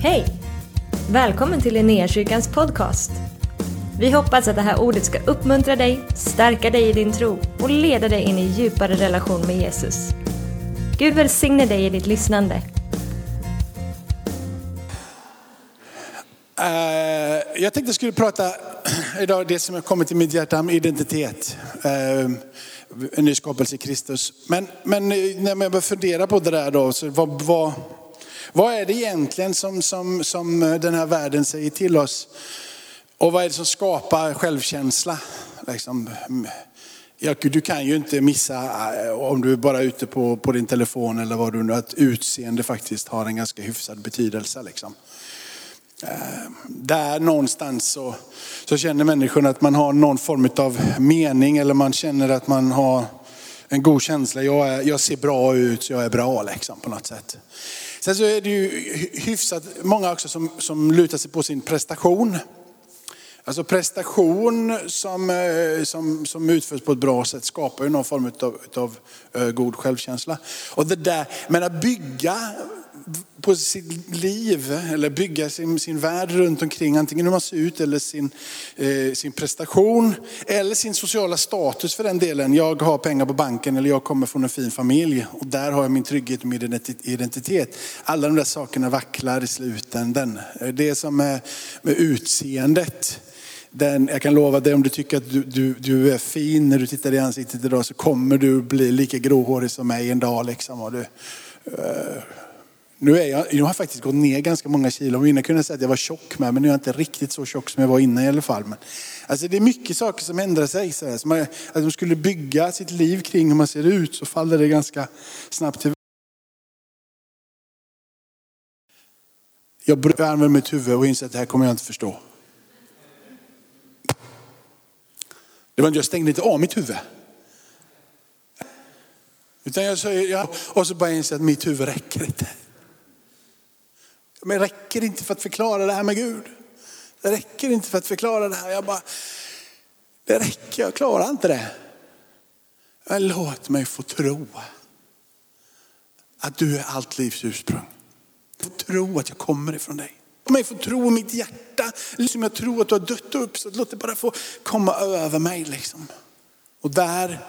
Hej! Välkommen till Linnéakyrkans podcast. Vi hoppas att det här ordet ska uppmuntra dig, stärka dig i din tro och leda dig in i djupare relation med Jesus. Gud välsigne dig i ditt lyssnande. Uh, jag tänkte jag skulle prata idag det som har kommit till mitt hjärta om identitet. Eh, uh, en ny skapelse i Kristus. Men, men eh, när man börjar fundera på det där då, så vad, vad, vad är det egentligen som, som, som den här världen säger till oss? Och vad är det som skapar självkänsla? Liksom, mm, ja, du kan ju inte missa äh, om du är bara ute på, på din telefon eller vad du nu att utseende faktiskt har en ganska hyfsad betydelse. Liksom. Äh, där någonstans så, så känner människorna att man har någon form av mening eller man känner att man har en god känsla. Jag, är, jag ser bra ut, jag är bra liksom, på något sätt. Sen så är det ju hyfsat många också som, som lutar sig på sin prestation. Alltså prestation som, eh, som, som utförs på ett bra sätt skapar ju någon form av, av eh, god självkänsla. Och det där, men att bygga på sitt liv eller bygga sin, sin värld runt omkring, antingen hur man ser ut eller sin, eh, sin prestation eller sin sociala status för den delen. Jag har pengar på banken eller jag kommer från en fin familj och där har jag min trygghet och min identitet. Alla de där sakerna vacklar i slutändan. Eh, det som är med utseendet. Den, jag kan lova dig om du tycker att du, du, du, är fin när du tittar i ansiktet idag så kommer du bli lika gråhårig som mig en dag. Liksom. Och du, eh, nu, är jag, nu har faktiskt gått ner ganska många kilo. Innan kunde jag säga att jag var tjock med, men nu är jag inte riktigt så tjock som jag var innan i alla fall. Men, alltså det är mycket saker som ändrar sig. Så här, så man, att de skulle bygga sitt liv kring hur man ser ut så faller det ganska snabbt till. Jag använder mitt huvud och inser att det här kommer jag inte förstå. Det var inte jag stängde inte av mitt huvud. Utan jag säger, och så bara inser att mitt huvud räcker inte. Men det räcker inte för att förklara det här med Gud. Det räcker inte för att förklara det här. Jag bara, det räcker, jag klarar inte det. Men låt mig få tro att du är allt livs ursprung. Få tro att jag kommer ifrån dig. Låt mig få tro i mitt hjärta, liksom jag tror att du har dött upp. Så Låt det bara få komma över mig. Liksom. Och där,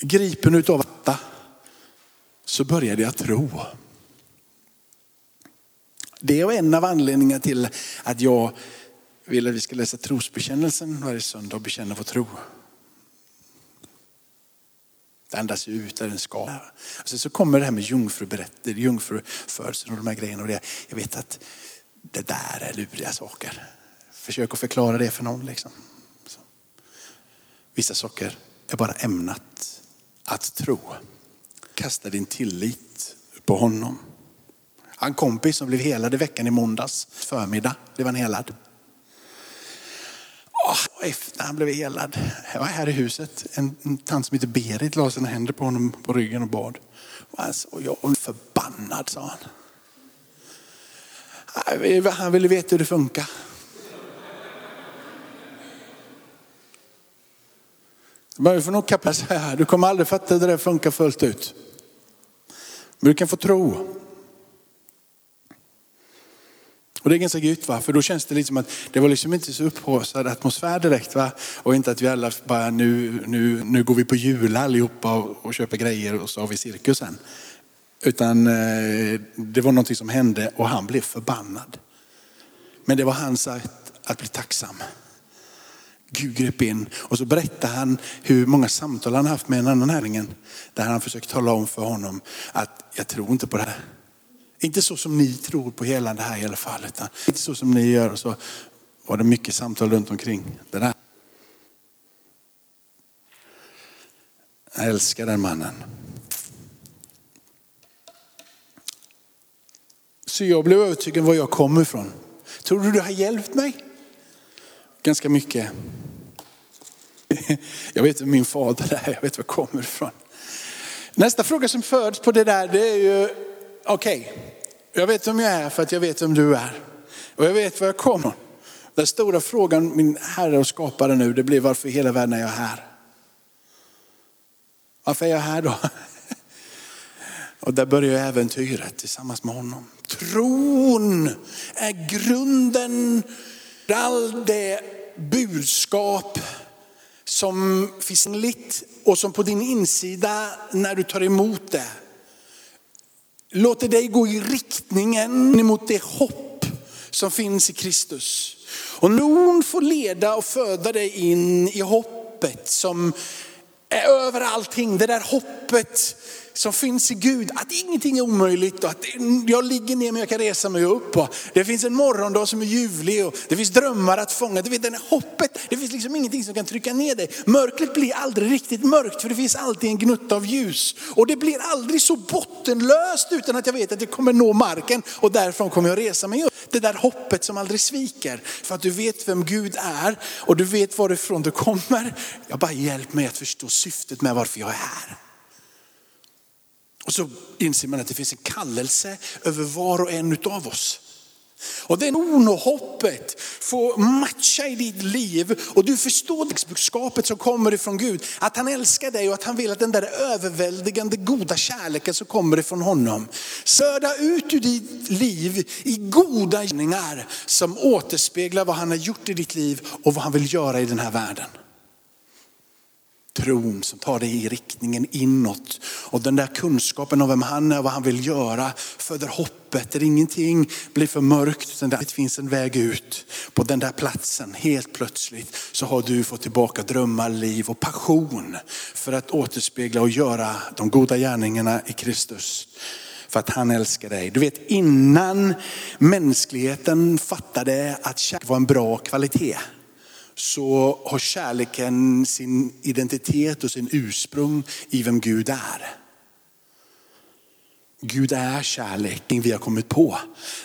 gripen utav detta, så började jag tro. Det var en av anledningarna till att jag vill att vi ska läsa trosbekännelsen varje söndag och bekänna vår tro. Det andas ut där den ska. Och sen så kommer det här med jungfruberättelser, jungfrufödseln och de här grejerna. Och det, jag vet att det där är luriga saker. Försök att förklara det för någon. Liksom. Så. Vissa saker är bara ämnat att tro. Kasta din tillit på honom. En kompis som blev helad i veckan i måndags förmiddag blev han helad. Och efter han blev helad, jag var här i huset, en, en tant som heter Berit la sina händer på honom på ryggen och bad. Och jag är förbannad sa han. Han ville veta hur det funkar. Du får nog kappa så här, du kommer aldrig fatta hur det där funkar fullt ut. Men du kan få tro. Och det är ganska gött va, för då känns det liksom att det var liksom inte så upphaussad atmosfär direkt va. Och inte att vi alla bara nu, nu, nu går vi på jula allihopa och, och köper grejer och så har vi cirkusen. Utan eh, det var någonting som hände och han blev förbannad. Men det var hans sätt att bli tacksam. Gud grep in och så berättade han hur många samtal han haft med en annan näringen. Där han försökt tala om för honom att jag tror inte på det här. Inte så som ni tror på hela det här i alla fall. Utan inte så som ni gör. Och så var det mycket samtal runt omkring det där. Jag älskar den mannen. Så jag blev övertygad om var jag kommer ifrån. Tror du det har hjälpt mig? Ganska mycket. Jag vet vem min fader är, jag vet var jag kommer ifrån. Nästa fråga som föds på det där, det är ju, okej, okay, jag vet vem jag är för att jag vet vem du är. Och jag vet var jag kommer. Den stora frågan, min Herre och skapare nu, det blir varför i hela världen är jag här? Varför är jag här då? Och där börjar äventyret tillsammans med honom. Tron är grunden för all det budskap som finns litt och som på din insida när du tar emot det. Låter dig gå i riktningen mot det hopp som finns i Kristus. Och någon får leda och föda dig in i hoppet som över allting. Det där hoppet som finns i Gud, att ingenting är omöjligt och att jag ligger ner men jag kan resa mig upp. Och det finns en morgondag som är ljuvlig och det finns drömmar att fånga. Du vet, det där hoppet, det finns liksom ingenting som kan trycka ner dig. Mörkret blir aldrig riktigt mörkt för det finns alltid en gnutta av ljus. Och det blir aldrig så bottenlöst utan att jag vet att jag kommer nå marken och därifrån kommer jag resa mig upp. Det där hoppet som aldrig sviker. För att du vet vem Gud är och du vet varifrån du kommer. Jag bara hjälp mig att förstå syftet med varför jag är här. Och så inser man att det finns en kallelse över var och en av oss. Och den hoppet får matcha i ditt liv och du förstår budskapet som kommer ifrån Gud. Att han älskar dig och att han vill att den där överväldigande goda kärleken som kommer ifrån honom. Sörda ut ur ditt liv i goda gärningar som återspeglar vad han har gjort i ditt liv och vad han vill göra i den här världen tron som tar dig i riktningen inåt. Och den där kunskapen om vem han är och vad han vill göra föder hoppet. Där ingenting blir för mörkt utan det finns en väg ut. På den där platsen helt plötsligt så har du fått tillbaka drömmar, liv och passion för att återspegla och göra de goda gärningarna i Kristus. För att han älskar dig. Du vet innan mänskligheten fattade att kärlek var en bra kvalitet så har kärleken sin identitet och sin ursprung i vem Gud är. Gud är kärlek, vi har kommit på.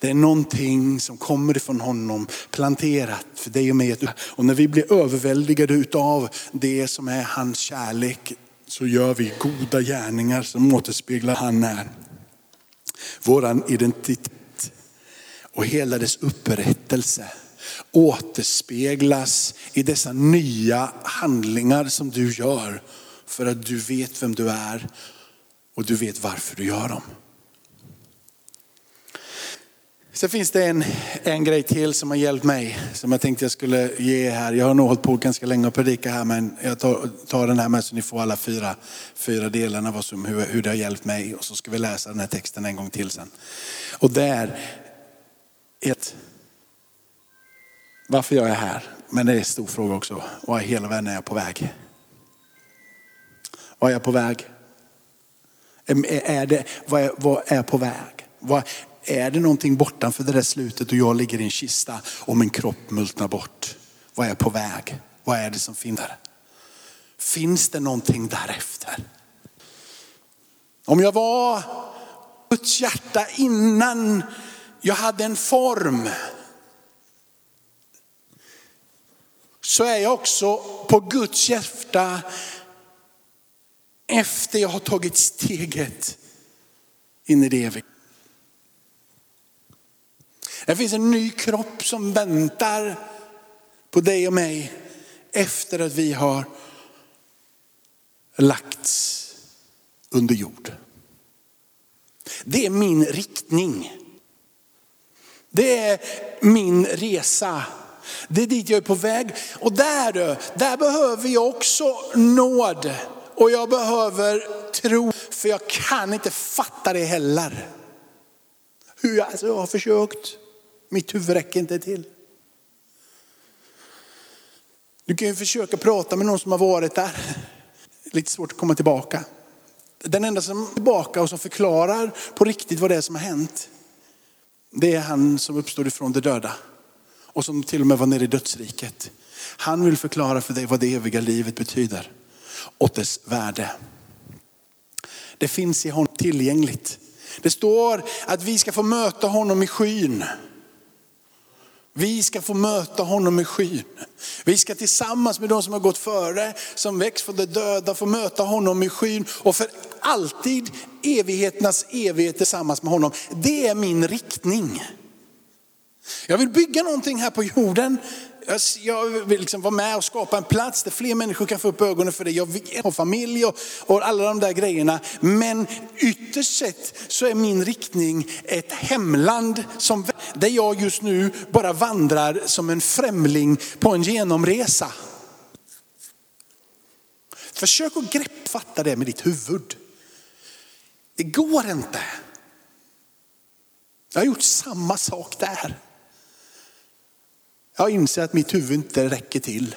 Det är någonting som kommer ifrån honom, planterat för dig och mig. Och när vi blir överväldigade utav det som är hans kärlek så gör vi goda gärningar som återspeglar han är. Våran identitet och hela dess upprättelse återspeglas i dessa nya handlingar som du gör för att du vet vem du är och du vet varför du gör dem. Sen finns det en, en grej till som har hjälpt mig, som jag tänkte jag skulle ge här. Jag har nog hållit på ganska länge och predika här, men jag tar, tar den här med så ni får alla fyra, fyra delarna vad som, hur, hur det har hjälpt mig. Och så ska vi läsa den här texten en gång till sen. Och där, ett, varför jag är här. Men det är en stor fråga också. Var i hela världen är jag på väg? Vad är jag på väg? Är det, vad, är, vad är jag på väg? Vad, är det någonting bortanför det där slutet och jag ligger i en kista och min kropp multnar bort? Vad är jag på väg? Vad är det som finns där? Finns det någonting därefter? Om jag var Guds hjärta innan jag hade en form så är jag också på Guds hjärta efter jag har tagit steget in i det eviga. Det finns en ny kropp som väntar på dig och mig efter att vi har lagts under jord. Det är min riktning. Det är min resa det är dit jag är på väg. Och där, där behöver jag också nåd. Och jag behöver tro, för jag kan inte fatta det heller. Hur jag, alltså jag har försökt, mitt huvud räcker inte till. Du kan ju försöka prata med någon som har varit där. Lite svårt att komma tillbaka. Den enda som är tillbaka och som förklarar på riktigt vad det är som har hänt, det är han som uppstod ifrån de döda och som till och med var nere i dödsriket. Han vill förklara för dig vad det eviga livet betyder och dess värde. Det finns i honom tillgängligt. Det står att vi ska få möta honom i skyn. Vi ska få möta honom i skyn. Vi ska tillsammans med de som har gått före, som växt från de döda, få möta honom i skyn och för alltid evigheternas evighet tillsammans med honom. Det är min riktning. Jag vill bygga någonting här på jorden jag, vill liksom vara med och skapa en plats där fler människor kan få upp ögonen för det. Jag vill ha familj och, och alla de där grejerna. Men ytterst sett så är min riktning ett hemland som, där jag just nu bara vandrar som en främling på en genomresa. Försök att greppfatta det med ditt huvud. Det går inte. Jag har gjort samma sak där. Jag inser att mitt huvud inte räcker till.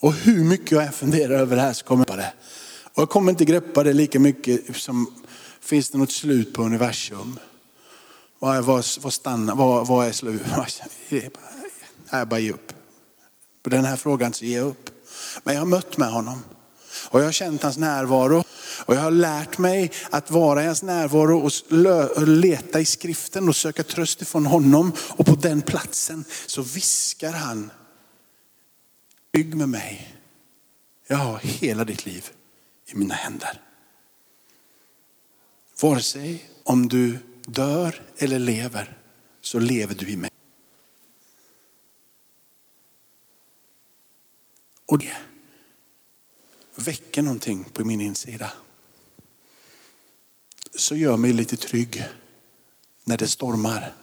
Och hur mycket jag än funderar över det här så kommer jag det. Och jag kommer inte greppa det lika mycket som finns det något slut på universum. Vad, är, vad, vad, stannar, vad, vad är slut? Jag bara ger upp. På den här frågan så ger jag upp. Men jag har mött med honom. Och jag har känt hans närvaro. Och jag har lärt mig att vara i hans närvaro och leta i skriften och söka tröst ifrån honom. Och på den platsen så viskar han, bygg med mig. Jag har hela ditt liv i mina händer. Vare sig om du dör eller lever så lever du i mig. Och det väcker någonting på min insida. Så gör mig lite trygg när det stormar.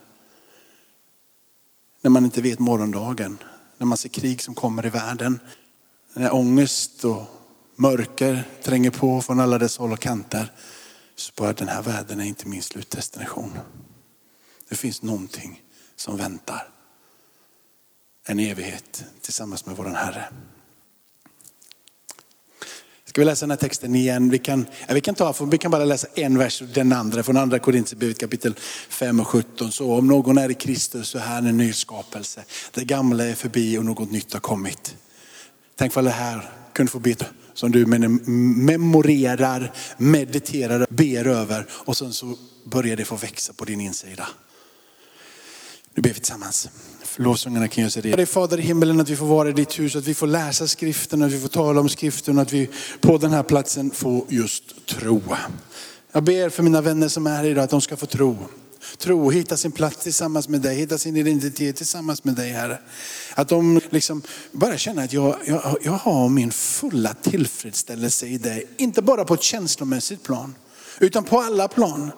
När man inte vet morgondagen. När man ser krig som kommer i världen. När ångest och mörker tränger på från alla dess håll och kanter. Så bara den här världen är inte min slutdestination. Det finns någonting som väntar. En evighet tillsammans med våran Herre. Ska vi läsa den här texten igen? Vi kan, ja, vi kan, ta, vi kan bara läsa en vers den andra från andra Korintierbrevet kapitel 5 och 17. Så om någon är i Kristus så är han en ny skapelse. Det gamla är förbi och något nytt har kommit. Tänk vad det här kunde få bli som du memorerar, mediterar, ber över och sen så börjar det få växa på din insida. Nu ber vi tillsammans. Lovsångarna kan göra sig redo. Fader i himmelen att vi får vara i ditt hus, att vi får läsa skriften, att vi får tala om skriften, att vi på den här platsen får just tro. Jag ber för mina vänner som är här idag att de ska få tro. Tro, hitta sin plats tillsammans med dig, hitta sin identitet tillsammans med dig Herre. Att de liksom bara känner att jag, jag, jag har min fulla tillfredsställelse i dig. Inte bara på ett känslomässigt plan, utan på alla plan.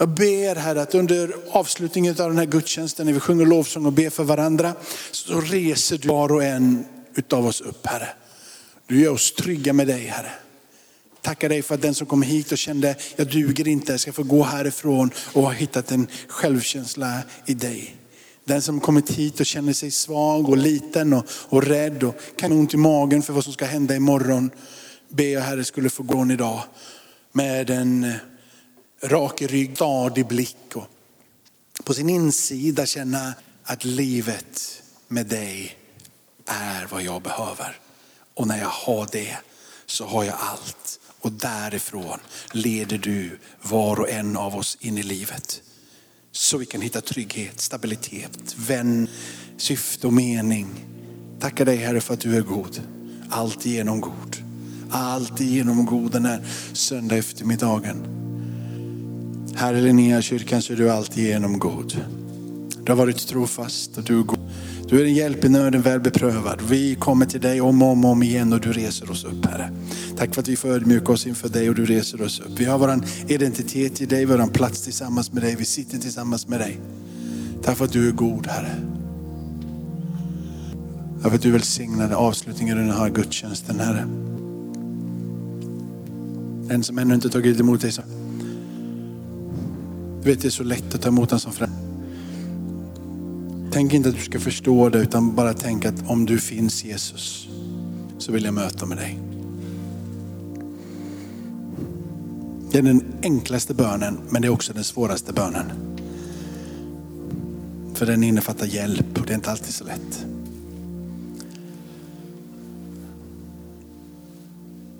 Jag ber Herre att under avslutningen av den här gudstjänsten när vi sjunger lovsång och ber för varandra så reser du var och en utav oss upp Herre. Du gör oss trygga med dig Herre. Tackar dig för att den som kom hit och kände jag duger inte ska få gå härifrån och ha hittat en självkänsla i dig. Den som kommit hit och känner sig svag och liten och, och rädd och kan ont i magen för vad som ska hända imorgon. Ber jag Herre skulle få gå idag med en rak rygg, stadig blick och på sin insida känna att livet med dig är vad jag behöver. Och när jag har det så har jag allt. Och därifrån leder du var och en av oss in i livet. Så vi kan hitta trygghet, stabilitet, vän, syfte och mening. Tackar dig Herre för att du är god. Alltigenom god. Alltigenom god den här söndag eftermiddagen. Här i Linnéakyrkan så är du alltid genom god. Du har varit trofast och du är god. Du är en hjälp i nöden, väl beprövad. Vi kommer till dig om och om, om igen och du reser oss upp Herre. Tack för att vi får ödmjuka oss inför dig och du reser oss upp. Vi har vår identitet i dig, vår plats tillsammans med dig. Vi sitter tillsammans med dig. Tack för att du är god Herre. Tack för att du välsignade avslutningen av den här gudstjänsten Herre. Den som ännu inte tagit emot dig så du vet det är så lätt att ta emot en som förälder. Tänk inte att du ska förstå det utan bara tänk att om du finns Jesus så vill jag möta med dig. Det är den enklaste bönen men det är också den svåraste bönen. För den innefattar hjälp och det är inte alltid så lätt.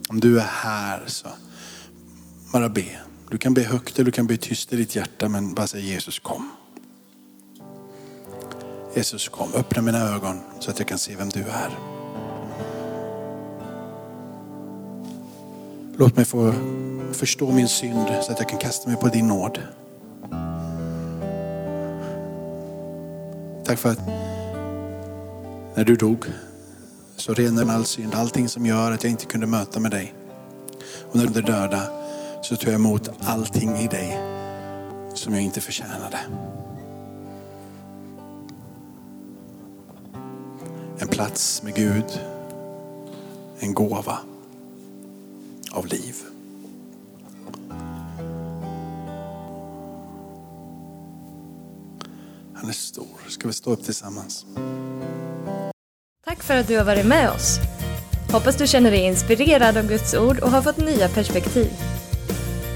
Om du är här så bara be. Du kan be högt eller du kan be tyst i ditt hjärta men bara säg Jesus kom. Jesus kom, öppna mina ögon så att jag kan se vem du är. Låt mig få förstå min synd så att jag kan kasta mig på din nåd. Tack för att när du dog så renade all synd, allting som gör att jag inte kunde möta med dig. Och när du döda så tog jag emot allting i dig som jag inte förtjänade. En plats med Gud, en gåva av liv. Han är stor. Ska vi stå upp tillsammans? Tack för att du har varit med oss. Hoppas du känner dig inspirerad av Guds ord och har fått nya perspektiv.